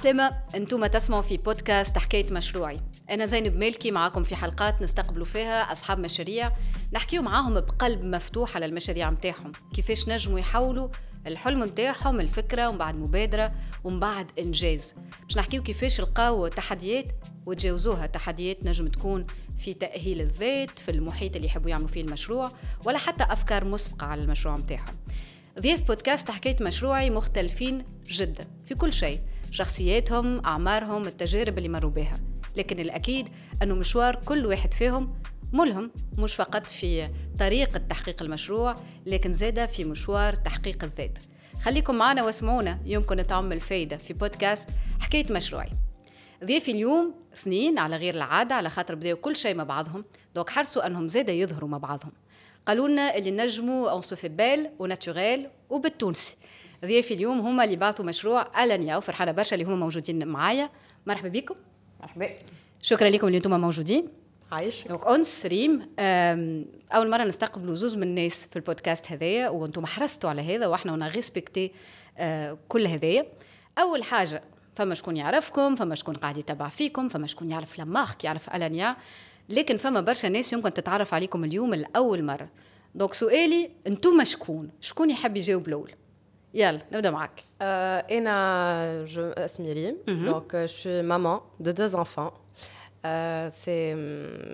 عسلامة أنتم تسمعوا في بودكاست حكاية مشروعي. أنا زينب مالكي معاكم في حلقات نستقبلوا فيها أصحاب مشاريع. نحكيو معاهم بقلب مفتوح على المشاريع متاعهم. كيفاش نجموا يحولوا الحلم متاعهم الفكرة ومن بعد مبادرة ومن بعد إنجاز. باش نحكيو كيفاش لقاو تحديات وتجاوزوها. تحديات نجم تكون في تأهيل الذات في المحيط اللي يحبوا يعملوا فيه المشروع ولا حتى أفكار مسبقة على المشروع متاعهم. ضياف بودكاست حكاية مشروعي مختلفين جدا في كل شيء. شخصياتهم أعمارهم التجارب اللي مروا بها. لكن الأكيد أنه مشوار كل واحد فيهم ملهم مش فقط في طريقة تحقيق المشروع لكن زادة في مشوار تحقيق الذات. خليكم معنا واسمعونا. يمكن تعمل فايدة في بودكاست حكاية مشروعي. ضيافي اليوم اثنين على غير العادة على خاطر بدأوا كل شيء مع بعضهم. دوك حرصوا أنهم زادة يظهروا مع بعضهم. قالوا لنا اللي نجموا اون في بال وناتوريل وبالتونسي. ضيافي اليوم هما اللي بعثوا مشروع الانيا وفرحانه برشا اللي هما موجودين معايا. مرحبا بكم. مرحبا. شكرا لكم اللي أنتم موجودين. عايش. دونك انس ريم أول مرة نستقبلوا زوز من الناس في البودكاست هذايا وأنتم حرصتوا على هذا وإحنا ونا ريسبكتي آه، كل هذايا. أول حاجة فما شكون يعرفكم فما شكون قاعد يتبع فيكم فما شكون يعرف لمارك يعرف الانيا لكن فما برشا ناس يمكن تتعرف عليكم اليوم لاول مرة. دونك سؤالي أنتم شكون؟ شكون يحب يجاوب الأول؟ يلا نبدا معك euh, انا جو اسمي ريم دونك جو سوي مامون دو دو enfants Euh, c'est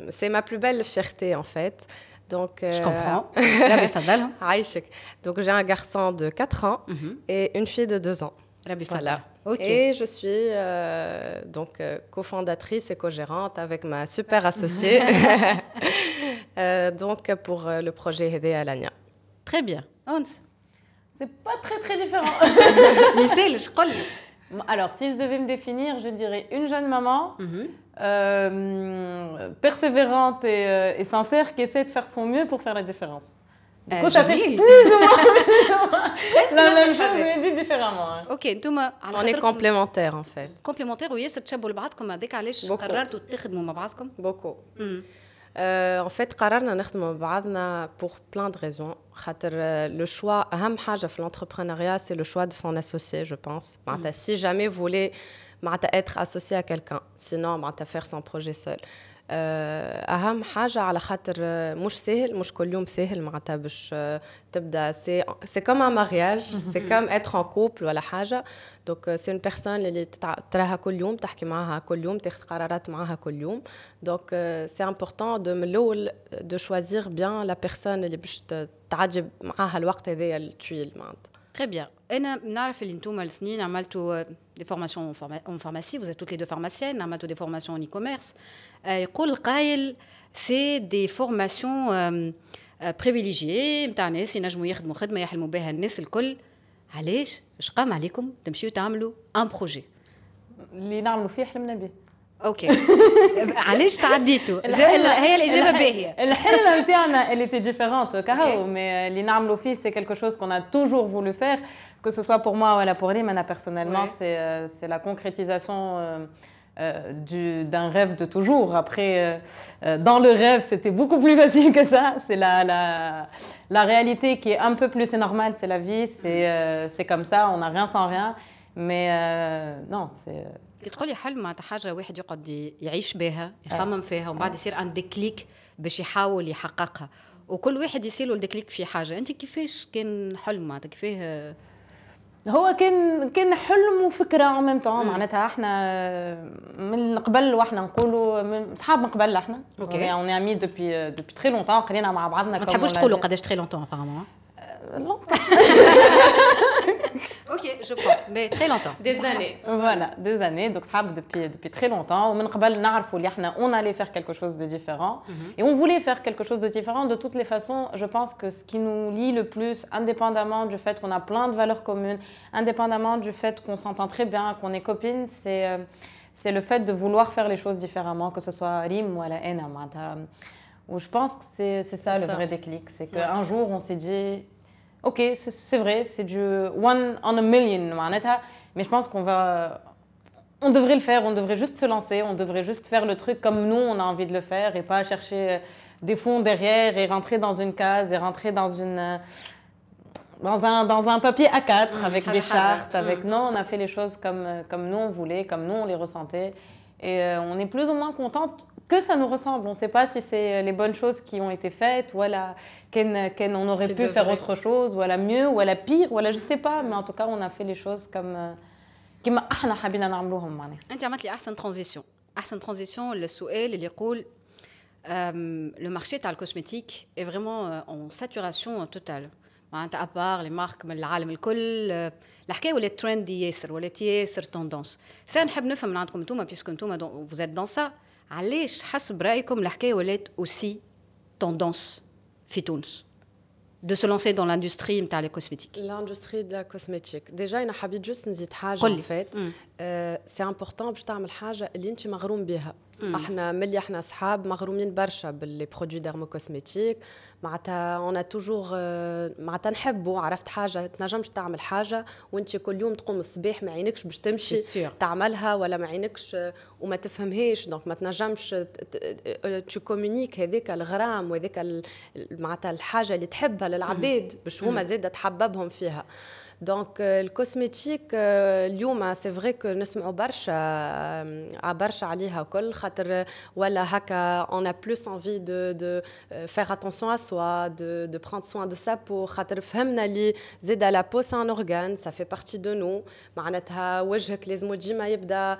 c'est ma plus belle fierté en fait. Donc, euh, je comprends. Donc, j'ai un garçon de 4 ans mm -hmm. et une fille de 2 ans. Voilà. Okay. Et je suis euh, donc euh, cofondatrice et co-gérante avec ma super associée euh, donc pour euh, le projet Aidé à Lania. Très bien. Hans C'est pas très très différent. Mais c'est je crois. Alors, si je devais me définir, je dirais une jeune maman. Mm -hmm euh, persévérante et, euh, et, sincère qui essaie de faire de son mieux pour faire la différence. Du coup, euh, ça fait plus ou moins la même chose, mais dit différemment. Hein. Ok, انتم on est complémentaires en fait. Complémentaires وياسر تشبهوا لبعضكم هذاك علاش قررتوا تخدموا مع بعضكم؟ Beaucoup. Mm. Euh, en fait قررنا نخدموا مع بعضنا pour plein de raisons. خاطر le choix أهم حاجة في l'entrepreneuriat c'est le choix de son associé, je pense. Mm. Si jamais vous voulez معناتها être associé à quelqu'un sinon معناتها faire son projet seul اهم حاجه على خاطر مش سهل مش كل يوم سهل معناتها باش تبدا سي سي كوم ان مارياج سي كوم اتر ان كوبل ولا حاجه دونك سي اون بيرسون اللي تراها كل يوم تحكي معاها كل يوم تاخذ قرارات معاها كل يوم دونك سي امبورطون دو من الاول دو شوازير بيان لا بيرسون اللي باش تعدي معاها الوقت هذايا الطويل معناتها Très bien. انا نعرف اللي انتم الاثنين عملتوا دي فورماسيون اون فارماسي vous êtes toutes les deux pharmaciennes عملتوا دي فورماسيون اون كوميرس يقول القايل سي دي فورماسيون بريفيليجيي نتاع ناس ينجموا يخدموا خدمه يحلموا بها الناس الكل علاش اش قام عليكم تمشيو تعملوا ان بروجي اللي نعملوا فيه حلمنا به اوكي علاش تعديتوا هي الاجابه باهيه الحلم نتاعنا اللي تي ديفيرونت كهو مي اللي نعملوا فيه سي كيلكو شوز كون ا توجور فولو فير Que que ce soit pour moi ou pour Rim, personnellement, ouais. c'est euh, la concrétisation euh, euh, d'un rêve de toujours. Après, euh, dans le rêve, c'était beaucoup plus facile que ça. C'est la, la, la, réalité qui est un peu plus, c'est normal, c'est la vie, c'est comme ça, on n'a rien sans rien. Mais non, c'est... كي تقولي حلم معناتها حاجه واحد يقعد يعيش بها يخمم فيها ومن بعد يصير ان ديكليك باش يحاول يحققها وكل واحد يصير له الديكليك في حاجه انت كيفاش كان حلم معناتها كيفاه هو كان كان حلم وفكرة أو ميم طون معناتها. إحنا من قبل وإحنا نقولوا اصحاب من قبل إحنا. أوكي. اون امي دوبي دوبي تري لونتون قرينا مع بعضنا ما تحبوش تقولوا قداش تري لونتون ابارامون longtemps. ok, je crois, mais très longtemps. Des années. Voilà, des années. Donc, ça depuis, depuis très longtemps. On allait faire quelque chose de différent. -hmm. Et on voulait faire quelque chose de différent. De toutes les façons, je pense que ce qui nous lie le plus, indépendamment du fait qu'on a plein de valeurs communes, indépendamment du fait qu'on s'entend très bien, qu'on est copines, c'est c'est le fait de vouloir faire les choses différemment, que ce soit Rim ou la Ena. Où je pense que c'est ça le ça. vrai déclic. C'est qu'un ouais. jour, on s'est dit ok, c'est vrai, c'est du one on a million, mais je pense qu'on va. On devrait le faire, on devrait juste se lancer, on devrait juste faire le truc comme nous, on a envie de le faire et pas chercher des fonds derrière et rentrer dans une case et rentrer dans une. dans un, dans un papier A4 mmh, avec des chartes, avec mmh. non, on a fait les choses comme, comme nous on voulait, comme nous on les ressentait. Et euh, on est plus ou moins contente que ça nous ressemble. On ne sait pas si c'est les bonnes choses qui ont été faites, ou la, on aurait pu faire autre chose, ou la mieux, ou la pire, ou la je ne sais pas. Mais en tout cas, on a fait les choses comme كما احنا حابين نعملوهم معناها. انت عملت لي احسن ترانزيسيون، احسن ترانزيسيون للسؤال اللي يقول le marché تاع الكوزمتيك est vraiment en saturation totale. معناتها ابار لي مارك من العالم الكل الحكايه ولات ترندي ياسر ولات ياسر توندونس سا نحب نفهم من عندكم انتوما بيسكو انتوما فوزيت دون سا علاش حسب رايكم الحكايه ولات اوسي توندونس في تونس de se lancer dans l'industrie de la cosmétique L'industrie de la cosmétique. Déjà, il a juste نزيد حاجه en fait. C'est important باش تعمل حاجة اللي انت مغروم بها. إحنا ملي إحنا اصحاب مغرومين برشا باللي برودوي ديرمو كوزميتيك معناتها اون توجور معناتها نحبوا عرفت حاجة؟ تنجمش تعمل حاجة وانت كل يوم تقوم الصباح ما عينكش باش تمشي تعملها ولا ما عينكش وما تفهمهاش. دونك ما تنجمش تو كومونيك هذيك الغرام وهذيك معناتها الحاجة اللي تحبها للعباد باش هما زادة تحببهم فيها. دونك الكوزميتيك اليوم سي فري كو نسمعوا برشا برشا عليها كل خاطر ولا هكا اون ا بلوس انفي دو دو فير اتونسيون ا سوا دو دو بروند سوان دو سا بو خاطر فهمنا اللي زيد لا بو سي ان اورغان سا في بارتي دو نو معناتها وجهك لازم ديما يبدا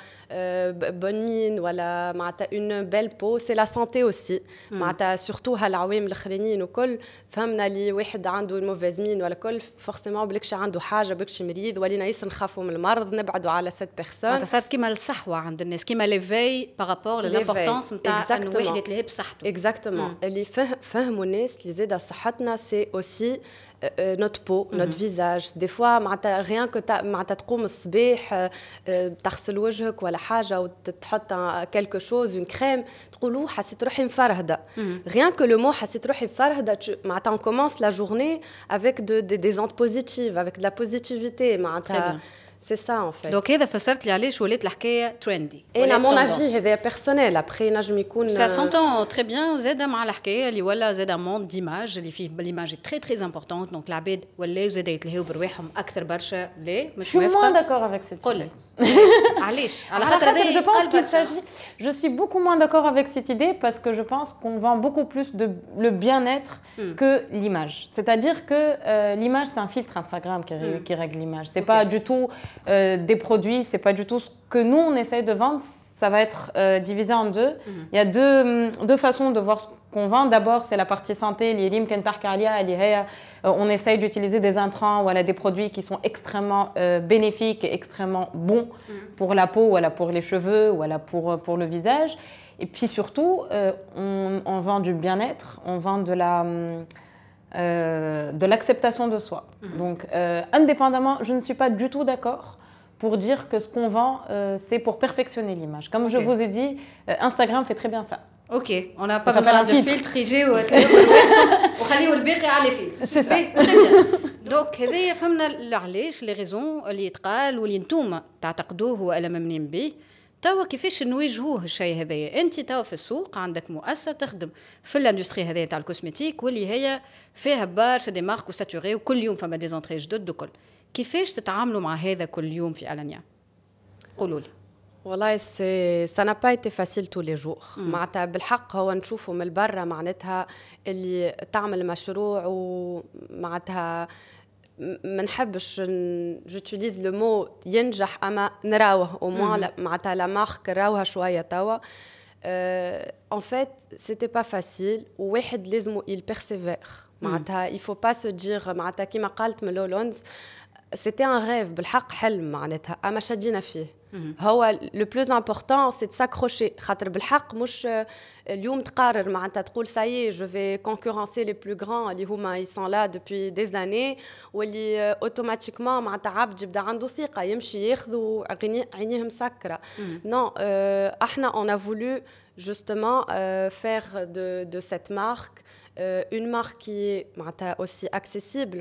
بون مين ولا معناتها اون بيل بو سي لا سانتي اوسي معناتها سورتو هالعوام الاخرانيين وكل فهمنا اللي واحد عنده موفيز مين ولا كل فورسيمون بلكش عنده حاجة بكشي مريض ولينا ياسر نخافوا من المرض نبعدوا على سيت بيرسون صارت كيما الصحوة عند الناس كيما ليفي بارابور للامبورتونس نتاع إنه واحد يتلهي بصحته اكزاكتومون اللي فهموا الناس اللي زاد صحتنا سي اوسي نوت بو نوت فيزاج دي فوا معناتها ريان كو معناتها تقوم الصباح تغسل وجهك ولا حاجه وتحط كيلكو شوز اون كريم تقولوا حسيت روحي مفرهده ريان كو لو مو حسيت روحي مفرهده معناتها on commence la journée avec de, des, des ondes positives avec de la positivité معناتها سي سا ان فيت دونك هذا فسرت لي علاش ولات الحكايه تريندي انا مون افي هذا بيرسونيل ابخي نجم يكون سا سونتون تري بيان زاد مع الحكايه اللي ولا زاد موند ديماج اللي فيه ليماج تري تري امبورتونت دونك العباد ولاو زاد يتلهيو برواحهم اكثر برشا ليه مش موافقه شو داكور افيك سيت قول لي je pense qu'il s'agit. Je suis beaucoup moins d'accord avec cette idée parce que je pense qu'on vend beaucoup plus de le bien-être hmm. que l'image. C'est-à-dire que euh, l'image, c'est un filtre Instagram qui, hmm. qui règle l'image. C'est pas du tout euh, des produits, c'est pas du tout ce que nous on essaye de vendre. Ça va être euh, divisé en deux. Hmm. Il y a deux, deux façons de voir vend D'abord, c'est la partie santé. Euh, on essaye d'utiliser des intrants voilà, des produits qui sont extrêmement euh, bénéfiques extrêmement bons mm. pour la peau, voilà, pour les cheveux, voilà, pour, euh, pour le visage. Et puis surtout, on, vend du bien-être, on vend de la... de l'acceptation de soi. Mm. Donc, indépendamment, je ne suis pas du tout d'accord pour dire que ce qu'on vend, c'est pour perfectionner l'image. Comme je vous ai dit, Instagram fait très bien ça. Ok, on n'a pas besoin de filtre. يجي وخليه الباقي على فلتر سي سا دونك هذايا فهمنا علاش لي ريزون اللي يتقال واللي انتوما تعتقدوه ولا ممنين به توا كيفاش نواجهوه الشيء هذايا؟ أنت توا في السوق عندك مؤسسة تخدم في الإندستري هذايا تاع الكوسمتيك واللي هي فيها برشا دي مارك وساتوري وكل يوم فما دي زونتري جدد وكل. كيفاش تتعاملوا مع هذا كل يوم في ألانيا؟ قولوا لي. والله سي سا با ايتي فاسيل تو لي جور معناتها بالحق هو نشوفوا من برا معناتها اللي تعمل مشروع ومعناتها ما نحبش جوتيليز لو مو ينجح أما نراوه. أو موان معناتها لا مارك راوها شوية توا. ان فيت سيتي با فاسيل وواحد لازم يل بيرسيفير معناتها يفو با سو دير معناتها كيما قالت ملولونز سيتي ان ريف بالحق حلم معناتها. أما شدينا فيه. هو لو بلوز امبورطون سي ساكروشي خاطر بالحق مش اليوم تقرر معناتها تقول ساي جو في كونكورونسي لي بلو غران اللي هما اي سون لا دوبوي دي زاني واللي اوتوماتيكمون معناتها عبد يبدا عنده ثقه يمشي ياخذ عينيه مسكره نو احنا اون ا فولو justement euh, faire de, de cette marque euh, une marque qui est aussi accessible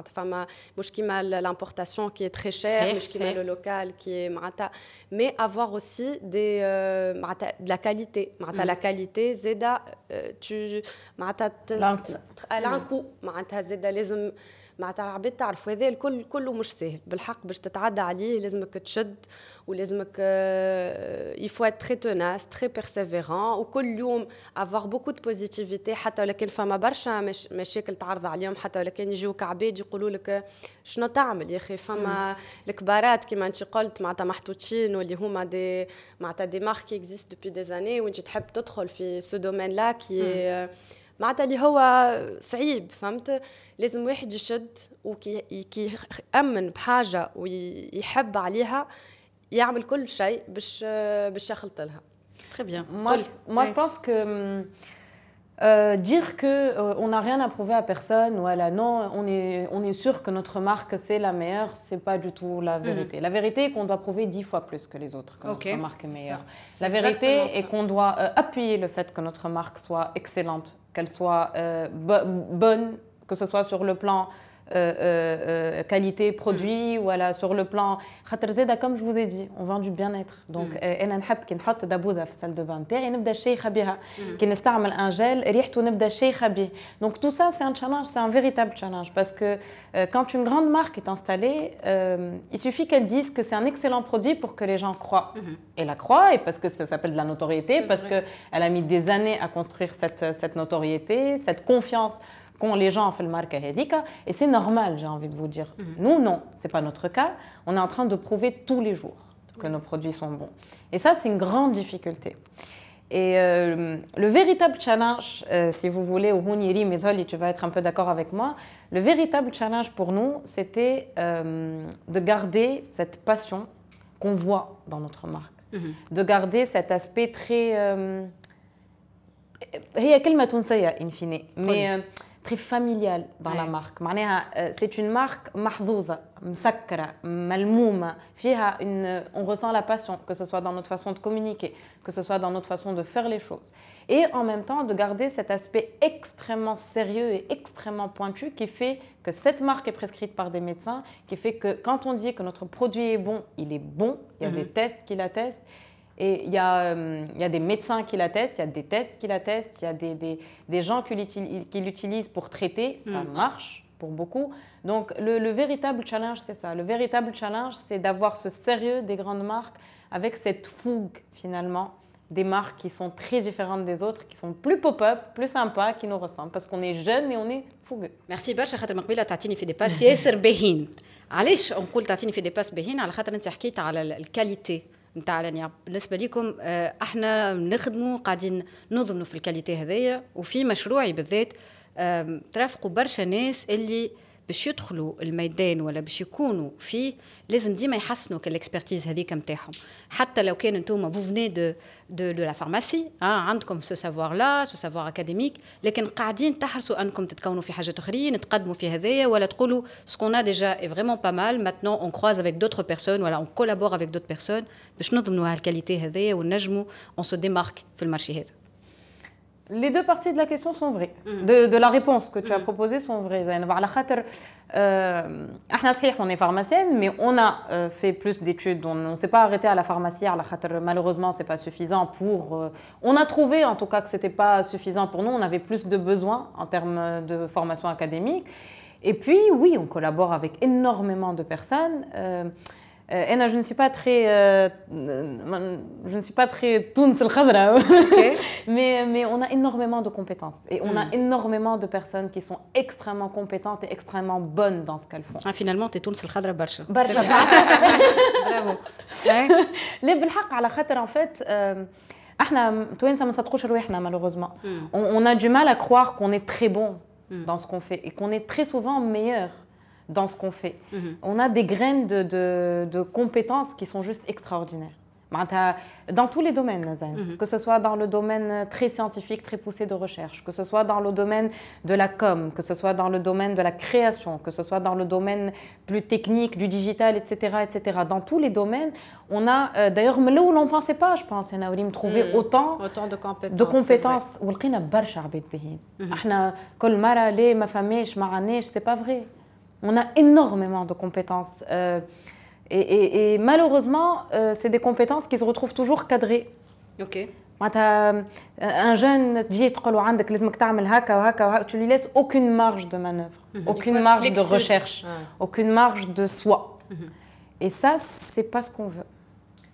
Enfin, Mouchkimal, l'importation qui est très chère, Mouchkimal, le local qui est Marata. Mais avoir aussi des, euh, de la qualité. Marata, la qualité, Zeda, euh, tu. Marata, elle a un coût. Marata, Zeda, les hommes. معناتها العباد تعرف هذا الكل كله مش سهل. بالحق باش تتعدى عليه لازمك تشد ولازمك يفو ات تري توناس تري بيرسيفيرون وكل يوم افوار بوكو دو بوزيتيفيتي حتى ولكن فما برشا مش مشاكل تعرض عليهم حتى ولكن يجيوك عباد يقولوا لك شنو تعمل يا أخي؟ فما الكبارات كيما أنت قلت معناتها محطوطين واللي هما دي معناتها دي مارك كي اكزيست دوبي دي زاني وأنت تحب تدخل في سو دومين لا كي معناتها اللي هو صعيب فهمت؟ لازم واحد يشد وكي يأمن بحاجة ويحب عليها يعمل كل شيء باش باش يخلط لها. Moi, je, moi, je pense que euh, dire que euh, on n'a rien à prouver à personne, voilà, non, on est, on est sûr que notre marque c'est la meilleure, c'est pas du tout la vérité. Mm -hmm. La vérité est qu'on doit prouver dix fois plus que les autres que okay. notre marque est meilleure. La vérité est qu'on doit euh, appuyer le fait que notre marque soit excellente qu'elle soit bonne, que ce soit sur le plan euh, euh, euh, qualité produit, mm. voilà, sur le plan. comme je vous ai dit, on vend du bien-être. Donc, on d'abord la salle de bain, mm. un gel, Donc, tout ça, c'est un challenge, c'est un véritable challenge. Parce que euh, quand une grande marque est installée, il suffit qu'elle dise que c'est un excellent produit pour que les gens croient. Mm-hmm. Et la croient, et parce que ça s'appelle de la notoriété, parce qu'elle a mis des années à construire cette, cette notoriété, cette confiance qu'ont les gens fait le marque Hedika, et c'est normal, j'ai envie de vous dire. Mhm. Nous, non, c'est pas notre cas. On est en train de prouver tous les jours que nos produits sont bons. Et ça, c'est une grande difficulté. Et euh, le véritable challenge, euh, si vous voulez, ou tu vas être un peu d'accord avec moi, le véritable challenge pour nous, c'était euh, de garder cette passion qu'on voit dans notre marque, mhm. de garder cet aspect très... il y a in fine, mais très familial dans la marque. Euh, c'est une marque mahdouza, msakra, malmouma. On ressent la passion, que ce soit dans notre façon de communiquer, que ce soit dans notre façon de faire les choses. Et en même temps, de garder cet aspect extrêmement sérieux et extrêmement pointu qui fait que cette marque est prescrite par des médecins, qui fait que quand on dit que notre produit est bon, il est bon, il y a mhm. des tests qui l'attestent. Et il y, a, euh, il y, a, des médecins qui l'attestent, il y a des tests qui l'attestent, il y a des, des, des gens qui l'utilisent pour traiter, ça mm. marche pour beaucoup. Donc le, le véritable challenge, c'est ça. Le véritable challenge, c'est d'avoir ce sérieux des grandes marques avec cette fougue finalement des marques qui sont très différentes des autres, qui sont plus pop-up, plus sympas, qui nous ressemblent, parce qu'on est jeune et on est fougueux. Merci برشا خاطر مقبله تعطيني في دي باس ياسر باهين. علاش نقول تعطيني في دي باس باهين على خاطر انت حكيت على الكاليتي نتاع الانياب بالنسبة لكم آه، إحنا نخدموا قاعدين نضمنوا في الكاليتي هذيا وفي مشروعي بالذات ترافقوا برشا ناس اللي باش يدخلوا الميدان ولا باش يكونوا فيه لازم ديما يحسنوا كالاكسبرتيز هذيك نتاعهم حتى لو كان أنتم فو فني دو دو دو لا فارماسي عندكم سو سافوار لا سو سافوار اكاديميك لكن قاعدين تحرصوا أنكم تتكونوا في حاجات أخرين تقدموا في هذايا ولا تقولوا سكون ديجا اي فريمون با مال ماتنون اون كروز افيك دوتر بيرسون ولا اون كولابور افيك دوتر بيرسون باش نضمنوا هالكاليتي هذايا ونجموا اون سو ديمارك في المارشي هذا. Les deux parties de la question sont vraies. Mm. De, de, la réponse que tu as mm. proposée sont vraies. Euh, on est pharmacienne, mais on a euh, fait plus d'études. On ne s'est pas arrêté à la pharmacie. Malheureusement, ce n'est pas suffisant pour. Euh, on a trouvé en tout cas que ce n'était pas suffisant pour nous. On avait plus de besoins en termes de formation académique. Et puis, oui, on collabore avec énormément de personnes. Euh, je ne suis pas très, euh, je ne suis pas très mais, mais on a énormément de compétences et on a hmm. énormément de personnes qui sont extrêmement compétentes et extrêmement bonnes dans ce qu'elles font. Ah, finalement, tu es Tunis الخضراء برشا. برشا. Bravo. لا بالحق على خاطر en fait احنا توانسه ما نصدقوش رواحنا malheureusement. Hmm. On, on a du mal à croire qu'on est très bon hmm. dans ce qu'on fait et qu'on est très souvent meilleur dans ce qu'on fait. Mhm. On a des graines de, de, de, compétences qui sont juste extraordinaires. Dans tous les domaines, mhm. que ce soit dans le domaine très scientifique, très poussé de recherche, que ce soit dans le domaine de la com, que ce soit dans le domaine de la création, que ce soit dans le domaine plus technique, du digital, etc. etc. Dans tous les domaines, on a, euh, d'ailleurs, là où on ne pensait pas, je pense, on a trouvé mhm. autant, autant de compétences. De compétences. C'est pas vrai. On a énormément de compétences. Euh, et, malheureusement, euh, c'est des compétences qui se retrouvent toujours cadrées. Ok. Un jeune dit tu lui laisses aucune marge de manœuvre, mhm. aucune marge de recherche, aucune marge de soi. Mhm. Et ça, c'est pas ce qu'on veut.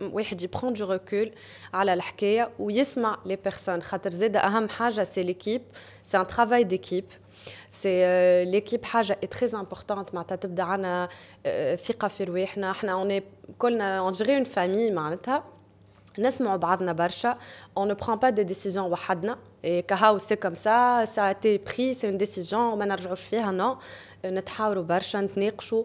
واحد يبرون دو ريكول على الحكايه ويسمع لي بيرسون خاطر زاد اهم حاجه سي ليكيب سي ان ترافاي ديكيب سي ليكيب حاجه اي تري امبورطونت معناتها تبدا عنا ثقه في رواحنا احنا اوني كلنا اون جيري اون فامي معناتها نسمعوا بعضنا برشا on ne prend pas des décisions وحدنا et كهاو سي كوم سا سا تي بري سي اون ديسيزيون ما نرجعوش فيها نو نتحاوروا برشا نتناقشوا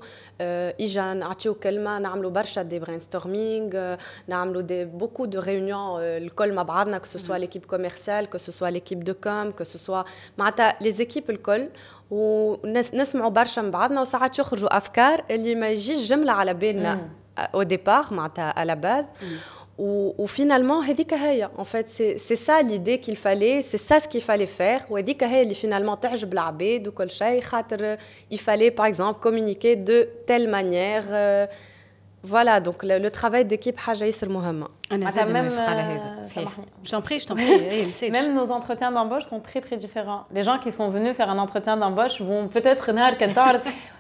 إجا نعطيو كلمة نعملوا برشا دي برين ستورمينغ نعملوا دي بوكو دو ريونيون الكل مع بعضنا كو سوسوا ليكيب كوميرسيال كو سوسوا ليكيب دو كوم كو سوسوا معناتها لي زيكيب الكل. ونسمعوا برشا من بعضنا وساعات يخرجوا أفكار اللي ما يجيش جملة على بالنا. au départ معناتها à la Ou, ou, finalement, en fait, c'est ça l'idée qu'il fallait, c'est ça ce qu'il fallait faire. Ou finalement, il fallait, par exemple, communiquer de telle manière. Euh, voilà, donc le, travail d'équipe, euh, c'est Je t'en prie, je t'en prie. Même nos entretiens d'embauche sont très, très différents. Les gens qui sont venus faire un entretien d'embauche vont peut-être...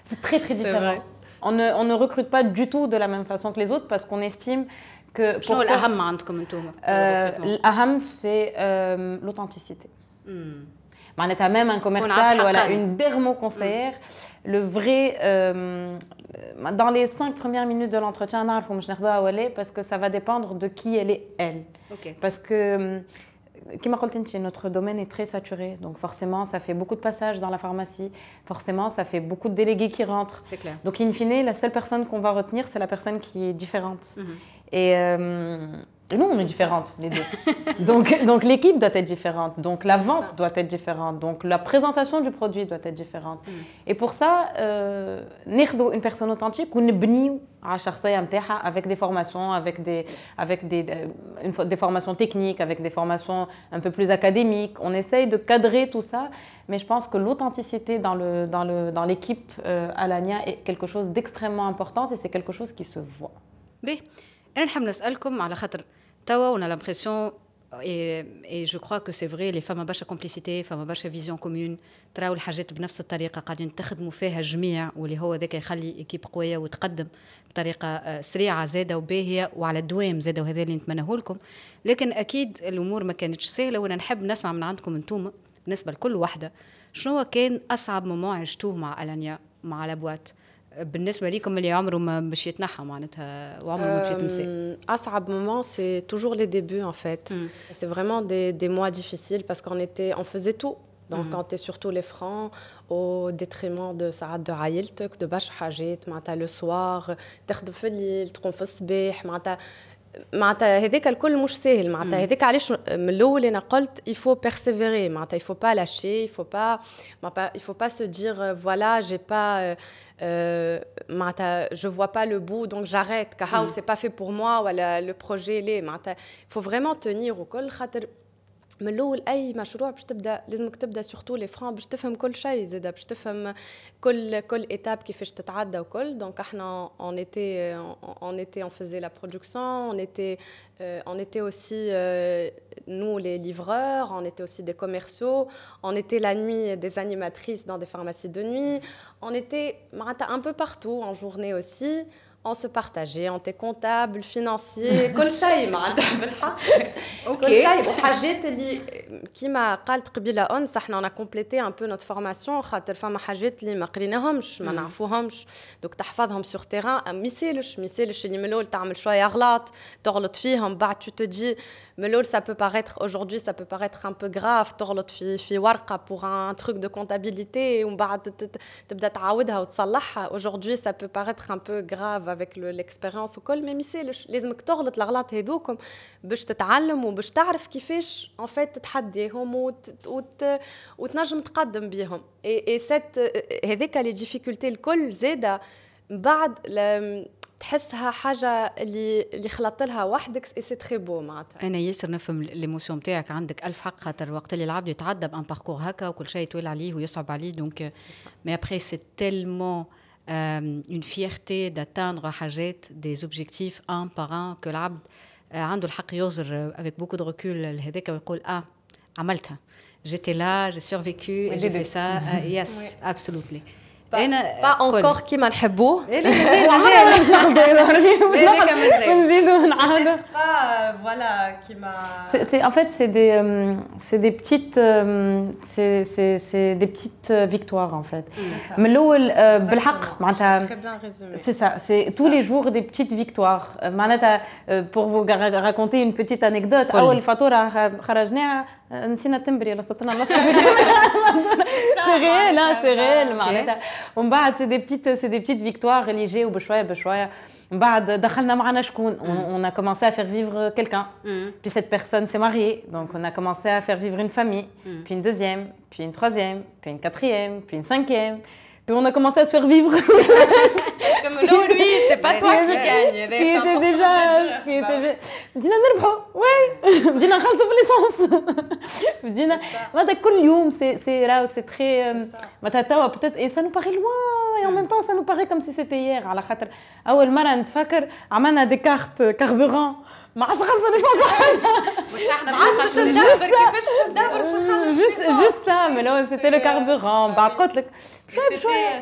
C'est très, très différent. On ne recrute pas du tout de la même façon que les autres parce qu'on estime que شنو الاهم عندكم انتم الاهم سي l'authenticité معناتها même un commercial ou une dermo conseillère le vrai euh, dans les cinq premières minutes de l'entretien نعرفوا مش ناخذوها ولا parce que ça va dépendre de qui elle est elle okay. parce que qui m'a notre domaine est très saturé, donc forcément, ça fait beaucoup de passages dans la pharmacie, forcément, ça fait beaucoup de délégués qui rentrent. C'est clair. Donc, in fine, la seule personne qu'on va retenir, c'est la personne qui est différente. Mhm. Et, euh, nous, on est, différentes, les deux. donc, donc l'équipe doit être différente. Donc, la vente doit être différente. Donc, la présentation du produit doit être différente. Mm. Et pour ça, euh, une personne authentique, on avec des formations, avec des, avec des, une, des formations techniques, avec des formations un peu plus académiques. On essaye de cadrer tout ça. Mais je pense que l'authenticité dans l'équipe dans le, dans euh, Alania est quelque chose d'extrêmement important et c'est quelque chose qui se voit. Oui. أنا نحب نسألكم على خاطر توا ونا لامبرسيون اي اي جو كوا كو سي فري لي فما برشا كومبليسيتي فما برشا فيزيون commune تراو الحاجات بنفس الطريقة قاعدين تخدموا فيها الجميع واللي هو ذاك يخلي ايكيب قوية وتقدم بطريقة آه، سريعة زادة وباهية وعلى الدوام زادة وهذا اللي نتمناه لكم. لكن أكيد الأمور ما كانتش سهلة وأنا نحب نسمع من عندكم أنتم بالنسبة لكل واحدة شنو كان أصعب مومون عشتوه مع ألانيا مع لابوات؟ بالنسبه ليكم اللي عمره ما باش يتنحى معناتها وعمره ما باش يتنسى اصعب مومون سي toujours les débuts en fait mm. c'est vraiment des, des mois difficiles parce qu'on était on faisait tout donc mm. quand tu es surtout les francs au détriment de ساعات de عائلتك de برشا حاجات معناتها لو سوار تخدم في الليل تقوم في الصباح معناتها معناتها هذاك الكل مش ساهل معناتها هذاك علاش من الاول انا قلت il faut persévérer معناتها il faut pas lâcher il faut pas il faut pas se dire voilà j'ai pas euh, je vois pas le bout donc j'arrête car mm. c'est pas fait pour moi ou le projet il faut vraiment tenir au col من الاول اي مشروع باش تبدا لازمك تبدا سورتو لي فران باش تفهم كل شيء زاد باش تفهم كل كل ايتاب كيفاش تتعدى وكل دونك احنا اون ايتي اون ايتي اون فيزي لا برودكسيون اون ايتي on était aussi euh, nous les livreurs, on était aussi des commerciaux, on était la nuit des animatrices dans des pharmacies de nuit, on était un peu partout en journée aussi on se partageait on était comptable financier كل شيء معناتها بالحق كل شيء وحاجات اللي كيما قالت قبيله انس احنا انا كومبليتي ان بو نوت فورماسيون خاطر فما حاجات اللي ما قريناهمش ما نعرفوهمش دوك تحفظهم سور تيران ما يسالش ما يسالش اللي من الاول تعمل شويه اغلاط تغلط فيهم بعد تو te dis mais ça peut paraître aujourd'hui ça peut paraître un peu grave تغلط في في ورقه pour un truc de comptabilité ومن بعد تبدا تعاودها وتصلحها aujourd'hui ça peut paraître un peu grave avec l'expérience وكل ما يسالش لازمك تغلط الغلط هذوكم باش تتعلم وباش تعرف كيفاش ان فيت تتحديهم وت... وت... وتنجم تقدم بيهم. اي سيت هذيك لي ديفيكولتي الكل زاده بعد تحسها حاجة اللي اللي خلطت لها وحدك اي سي تري بو معناتها. أنا ياسر نفهم ليموسيون نتاعك عندك ألف حق خاطر وقت اللي العبد يتعدى بان باركور هكا وكل شيء يطول عليه ويصعب عليه دونك مي ابري سي تيلمون اون فيرتي داتاندر حاجات دي زوبجيكتيف ان بار ان كو العبد عنده الحق يوزر افيك بوكو دو ريكول لهذاك ويقول اه عملتها J'étais là, j'ai survécu, et j'ai fait ça. Uh, yes, oui. أنا با اونكور كيما نحبوه مازال مازال مش ناخذوا نزيدوا نعاودوا فوالا كيما سي ان فيت سي دي سي دي بتيت سي سي سي دي بتيت فيكتوار ان فيت من الأول بالحق معناتها سي سا سي تو لي جور دي بتيت فيكتوار معناتها بور فو راكونتي اون بتيت انيكدوت أول فاتورة خرجناها نسينا التمبري ولا صرتنا نص سي ريال سي ريال معناتها ومن بعد سي دي بتيت سي دي بتيت فيكتوار اللي جاو بشويه بشويه من بعد دخلنا معنا شكون on a commencé à faire vivre quelqu'un puis cette personne s'est mariée donc on a commencé à faire vivre une famille puis une deuxième puis une troisième puis une quatrième puis une cinquième puis on a commencé à se faire vivre comme non lui c'est pas toi qui gagne ce qui était déjà ce qui était بدينا نربحوا وي بدينا نخلصوا في ليسونس بدينا هذا كل يوم سي سي راهو سي تري معناتها توا بتات اي سا نو باغي لوان اي اون ميم طون سا نو باغي كوم سي سيتي يير على خاطر اول مره نتفكر عملنا دي كارت كاربورون ما عادش خلصوا ليسونس مش احنا باش ندبر كيفاش باش ندبر باش نخلص جوست جوست سا مي لو سيتي لو كاربورون بعد قلت لك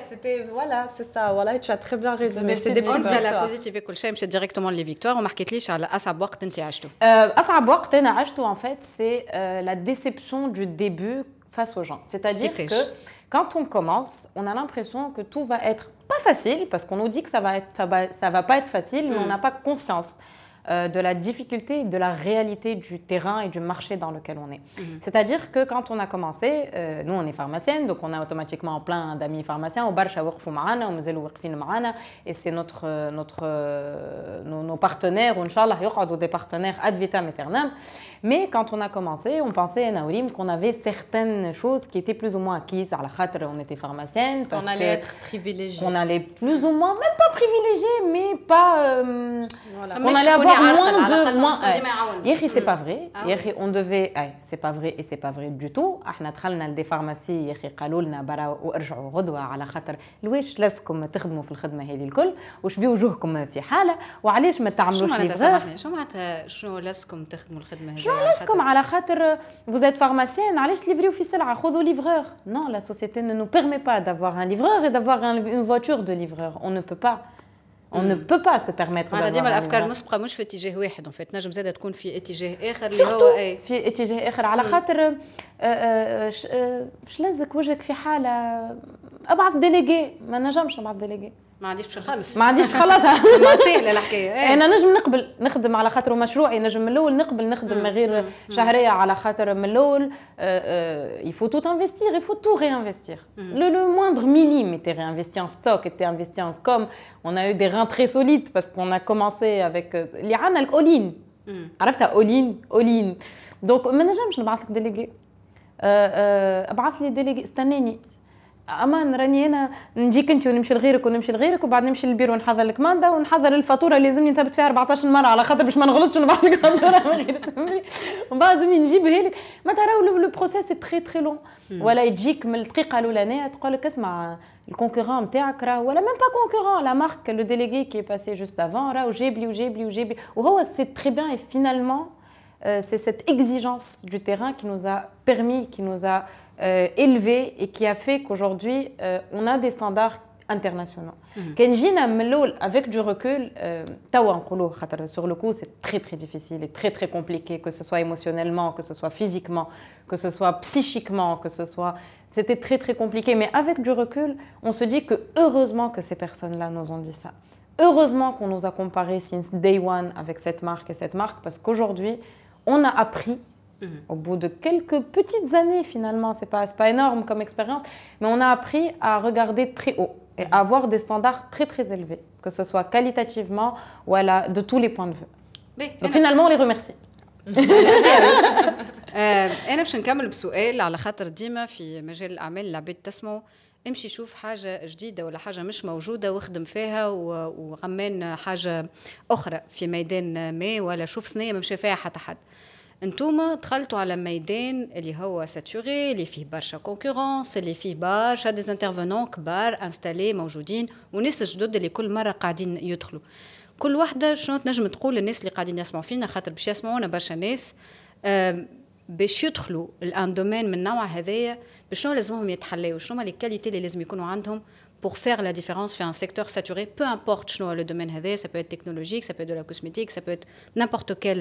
C'était voilà, c'est ça. Voilà, tu as très bien résumé. C'est des petites victoires. بوزيتيف كل شيء مشيت ديريكتومون لي فيكتوار وما حكيتليش على اصعب وقت انت عشته. اصعب وقت انا عشته en fait, c'est la déception du début face aux gens. C'est-à-dire que quand on commence, on a l'impression que tout va être pas facile parce qu'on nous dit que ça va être ça va, ça va pas être facile, mais on n'a pas conscience. Euh, de la difficulté, de la réalité du terrain et du marché dans lequel on est. -hmm. C'est-à-dire que quand on a commencé, euh, nous on est pharmacienne, donc on a automatiquement plein d'amis pharmaciens, et c'est notre, notre, nos, nos partenaires, Inch'Allah, des partenaires ad vitam aeternam. Mais quand on a commencé, on pensait, Naourim, qu'on avait certaines choses qui étaient plus ou moins acquises. À la khatre, on était pharmacienne. Parce on allait être privilégié. On allait plus ou moins, même pas privilégié, mais pas. Euh, voilà. On allait avoir moins de moins يا c'est pas vrai. يا on devait c'est pas vrai et c'est pas vrai du tout. إحنا دخلنا لدي فارماسي يا أخي قالوا لنا برا وارجعوا غدوه على خاطر لواش لازمكم تخدموا في الخدمه هذه الكل وش بيه وجوهكم في حاله وعلاش ما تعملوش ليفرور شو معناتها شنو لازمكم تخدموا الخدمه هذه شنو لازمكم على خاطر êtes pharmacien علاش تليفريو في سلعه خذوا ليفرور non la société ne nous permet pas d'avoir un livreur et d'avoir une voiture de livreur. On ne peut pas. On ne peut pas se permettre معناتها ديما الأفكار مسبقه مش في اتجاه واحد فات نجم زادة تكون في اتجاه آخر اللي هو اي في اتجاه آخر. على خاطر مش لازك وجهك في حالة. ابعث ديليجي ما نجمش نبعث ديليجي ما عنديش باش نخلص ما عنديش نخلصها ما سهله الحكاية. أنا نجم نقبل نخدم على خاطر مشروعي نجم من الأول نقبل نخدم من غير شهرية على خاطر من الأول faut tout investir il faut tout réinvestir. le, le moindre millime était réinvesti en stock était investi en com. On a eu des reins très solides parce qu'on a commencé avec اللي عندنا الاولين عرفتها اولين اولين دونك ما نجمش نبعث لك ديليجي أبعث لي ديليجي استناني. أمان راني أنا نجيك أنت ونمشي لغيرك ونمشي لغيرك وبعد نمشي للبيرو ونحضر لك ماندا ونحضر الفاتوره اللي لازمني نثبت فيها 14 مرة على خاطر باش ما نغلطش ونبعث لك فاتوره من غير ومن بعد لازمني نجيبها لك. ما تراو لو بروسيس تري تري لون ولا يجيك من الدقيقة الأولانية تقول لك اسمع الكونكورون نتاعك راه ولا ميم با كونكورون لا مارك لو ديليغي كي باسي جوست افون راه وجاب لي وجاب لي وجاب لي وهو سي تري بيان فينالمون exigence du terrain qui nous a permis, qui nous a Euh, élevé et qui a fait qu'aujourd'hui, euh, on a des standards internationaux. Mhm. Kenji Namloul, avec du recul, euh, sur le coup, c'est très très difficile et très très compliqué, que ce soit émotionnellement, que ce soit physiquement, que ce soit psychiquement, que ce soit. C'était très très compliqué. Mais avec du recul, on se dit que heureusement que ces personnes-là nous ont dit ça. Heureusement qu'on nous a comparé since day one avec cette marque et cette marque, parce qu'aujourd'hui, on a appris Mmh. Au bout de quelques petites années, finalement, c'est pas, pas énorme comme expérience, mais on a appris à regarder très haut. et avoir des standards très très élevés, que ce soit qualitativement ou de tous les points de vue. Donc finalement, on les remercie. انا باش نكمل بسؤال على خاطر ديما في مجال الاعمال العباد تسمعوا امشي شوف حاجة جديدة ولا حاجة مش موجودة واخدم فيها وغمان حاجة أخرى في ميدان ما ولا شوف ثنية ما مشى فيها حتى حد انتوما دخلتوا على ميدان اللي هو ساتوري اللي فيه برشا كونكورونس اللي فيه برشا دي انترفونون كبار انستالي موجودين وناس جدد اللي كل مرة قاعدين يدخلوا. كل وحدة شنو تنجم تقول للناس اللي قاعدين يسمعوا فينا خاطر باش يسمعونا برشا ناس باش يدخلوا الان دومين من نوع هذايا بشنو لازمهم يتحلوا شنو لي كاليتي اللي لازم يكونوا عندهم؟ pour faire la différence في un secteur saturé peu importe شنو le domaine هذا ça peut être technologique ça peut être de la cosmétique ça peut être n'importe quel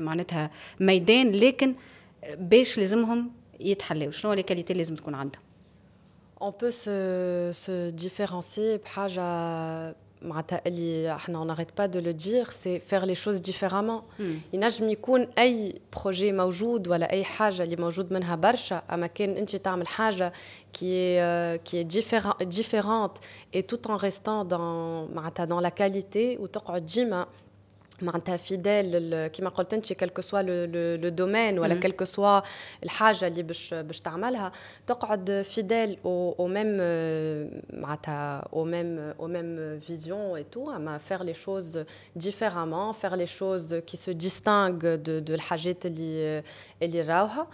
معناتها ميدان لكن باش لازمهم يتحلوا شنو les qualités اللي لازم تكون عندهم On peut se, se différencier بحاجة معناتها اللي احنا on n'arrête pas de le dire c'est faire les choses différemment ينجم يكون اي بروجي موجود ولا اي حاجه اللي موجود منها برشا اما كان انت تعمل حاجه qui est qui est différente et tout en restant dans معناتها dans la qualité وتقعد ديما معناتها فيدال كيما قلت انت كل سوا لو دومين ولا كل سوا الحاجه اللي باش باش تعملها تقعد فيدال او ميم معناتها او ميم او ميم فيزيون اي تو اما فير لي شوز ديفيرامون فير لي شوز كي سو ديستانغ دو دو الحاجات اللي اللي راوها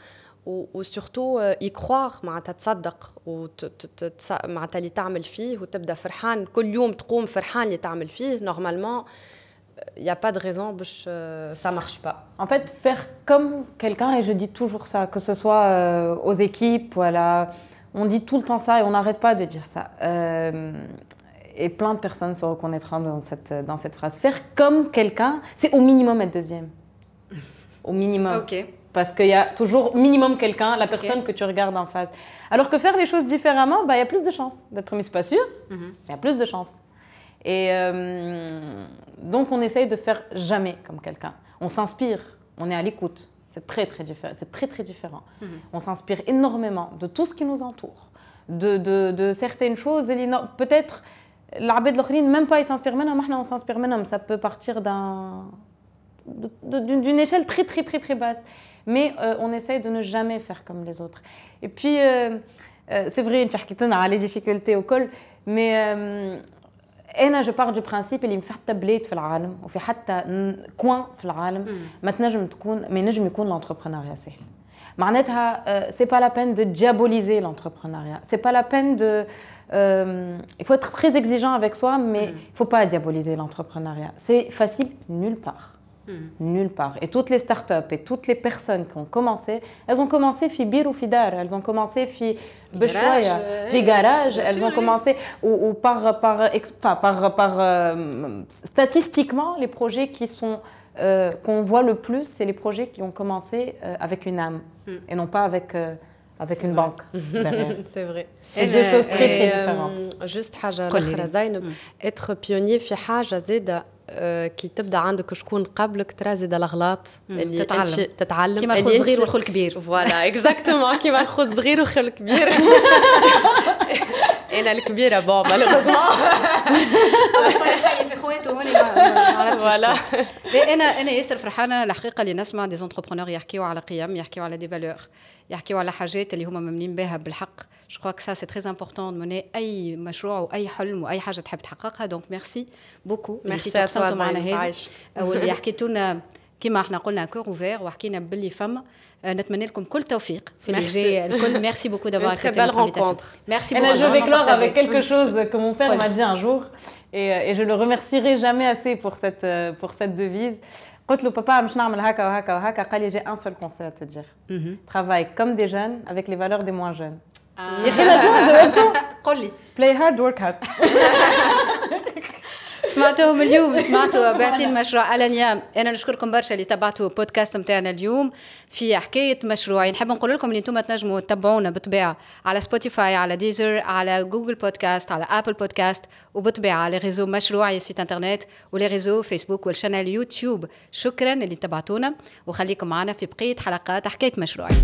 وسورتو يكروار معناتها تصدق معناتها اللي تعمل فيه وتبدا فرحان كل يوم تقوم فرحان اللي تعمل فيه نورمالمون il n'y a pas de raison que euh, ça marche pas. En fait, faire comme quelqu'un, et je dis toujours ça, que ce soit euh, aux équipes, voilà, on dit tout le temps ça et on n'arrête pas de dire ça. Euh, et plein de personnes se reconnaîtront dans cette, dans cette phrase. Faire comme quelqu'un, c'est au minimum être deuxième. Au minimum. Ok. Parce qu'il y a toujours minimum quelqu'un, la personne que tu regardes en face. Alors que faire les choses différemment, bah, il y a plus de chances d'être premier. C'est pas sûr, mhm. il y a plus de chances. Et euh, donc, on essaye de faire jamais comme quelqu'un. On s'inspire, on est à l'écoute. C'est très, très différent. C'est très, très différent. Mhm. On s'inspire énormément de tout ce qui nous entoure, de, de, de certaines choses. Peut-être, l'arbitre de même pas, il s'inspire maintenant, on s'inspire maintenant. Ça peut partir d'un d'une échelle très très très très basse. Mais euh, on essaye de ne jamais faire comme les autres. Et puis, euh, c'est vrai, on a les difficultés au col, mais انا جو بار دو برانسيب اللي في حتى بلاد في العالم وفي حتى كوان في العالم ما تنجم تكون ما ينجم يكون لونتربرونيا سهل معناتها سي با لا بين دو diaboliser l'entrepreneuriat c'est pas la peine de euh, il faut être très exigeant avec soi mais il faut pas diaboliser l'entrepreneuriat c'est facile nulle part Hmm. Nulle part. Et toutes les startups et toutes les personnes qui ont commencé, elles ont commencé fi ou fidar, elles ont commencé fi garage, fi garage, elles ont commencé ou, par par par par, euh, statistiquement les projets qui sont euh, qu'on voit le plus, c'est les projets qui ont commencé euh, avec une âme hmm. et non pas avec avec une banque c'est vrai. C'est deux choses très très différentes. Juste être pionnier في حاجة زيادة كي تبدا عندك شكون قبلك ترى زيد الاغلاط اللي تتعلم. تتعلم. كيما الخوذ صغير والخل كبير فوالا اكزاكتومون كيما الخوذ صغير والخل كبير أنا الكبيرة بون مالوغوزمون في اخواته هوني ما عرفتش فوالا أنا أنا ياسر فرحانة الحقيقة اللي نسمع دي زونتربرونور يحكيو على قيم يحكيو على دي فالور يحكيو على حاجات اللي هما ممنين بها بالحق. جو كخوا سا سي تري امبورطون مني اي مشروع واي حلم واي حاجه تحب تحققها دونك ميرسي بوكو ميرسي تقسمتوا معنا هذه واللي حكيتوا لنا كما احنا قلنا كور اوفير وحكينا باللي فما نتمنى لكم كل توفيق في اللي جاي الكل ميرسي بوكو دافوار accepté notre invitation. Merci beaucoup. Je vais clore avec quelque chose que mon père m'a dit un jour et, et je le remercierai jamais assez pour cette pour cette devise. قلت له بابا مش نعمل هكا وهكا وهكا قال لي j'ai un seul conseil à te dire travaille comme des jeunes avec les valeurs des moins jeunes يا أخي لا جاوبته قول لي. Play hard work hard. سمعتوهم اليوم سمعتوا باعثين مشروع الانيام أنا نشكركم برشا اللي تبعتوا بودكاست نتاعنا اليوم. في حكاية مشروعين. نحب نقول لكم اللي أنتم تنجموا تتبعونا بالطبيعه على سبوتيفاي على ديزر على جوجل بودكاست على ابل بودكاست وبالطبيعه على ريزو مشروعي سيت إنترنت ولي ريزو فيسبوك والشانل يوتيوب. شكرا اللي تبعتونا وخليكم معنا في بقية حلقات حكاية مشروعي.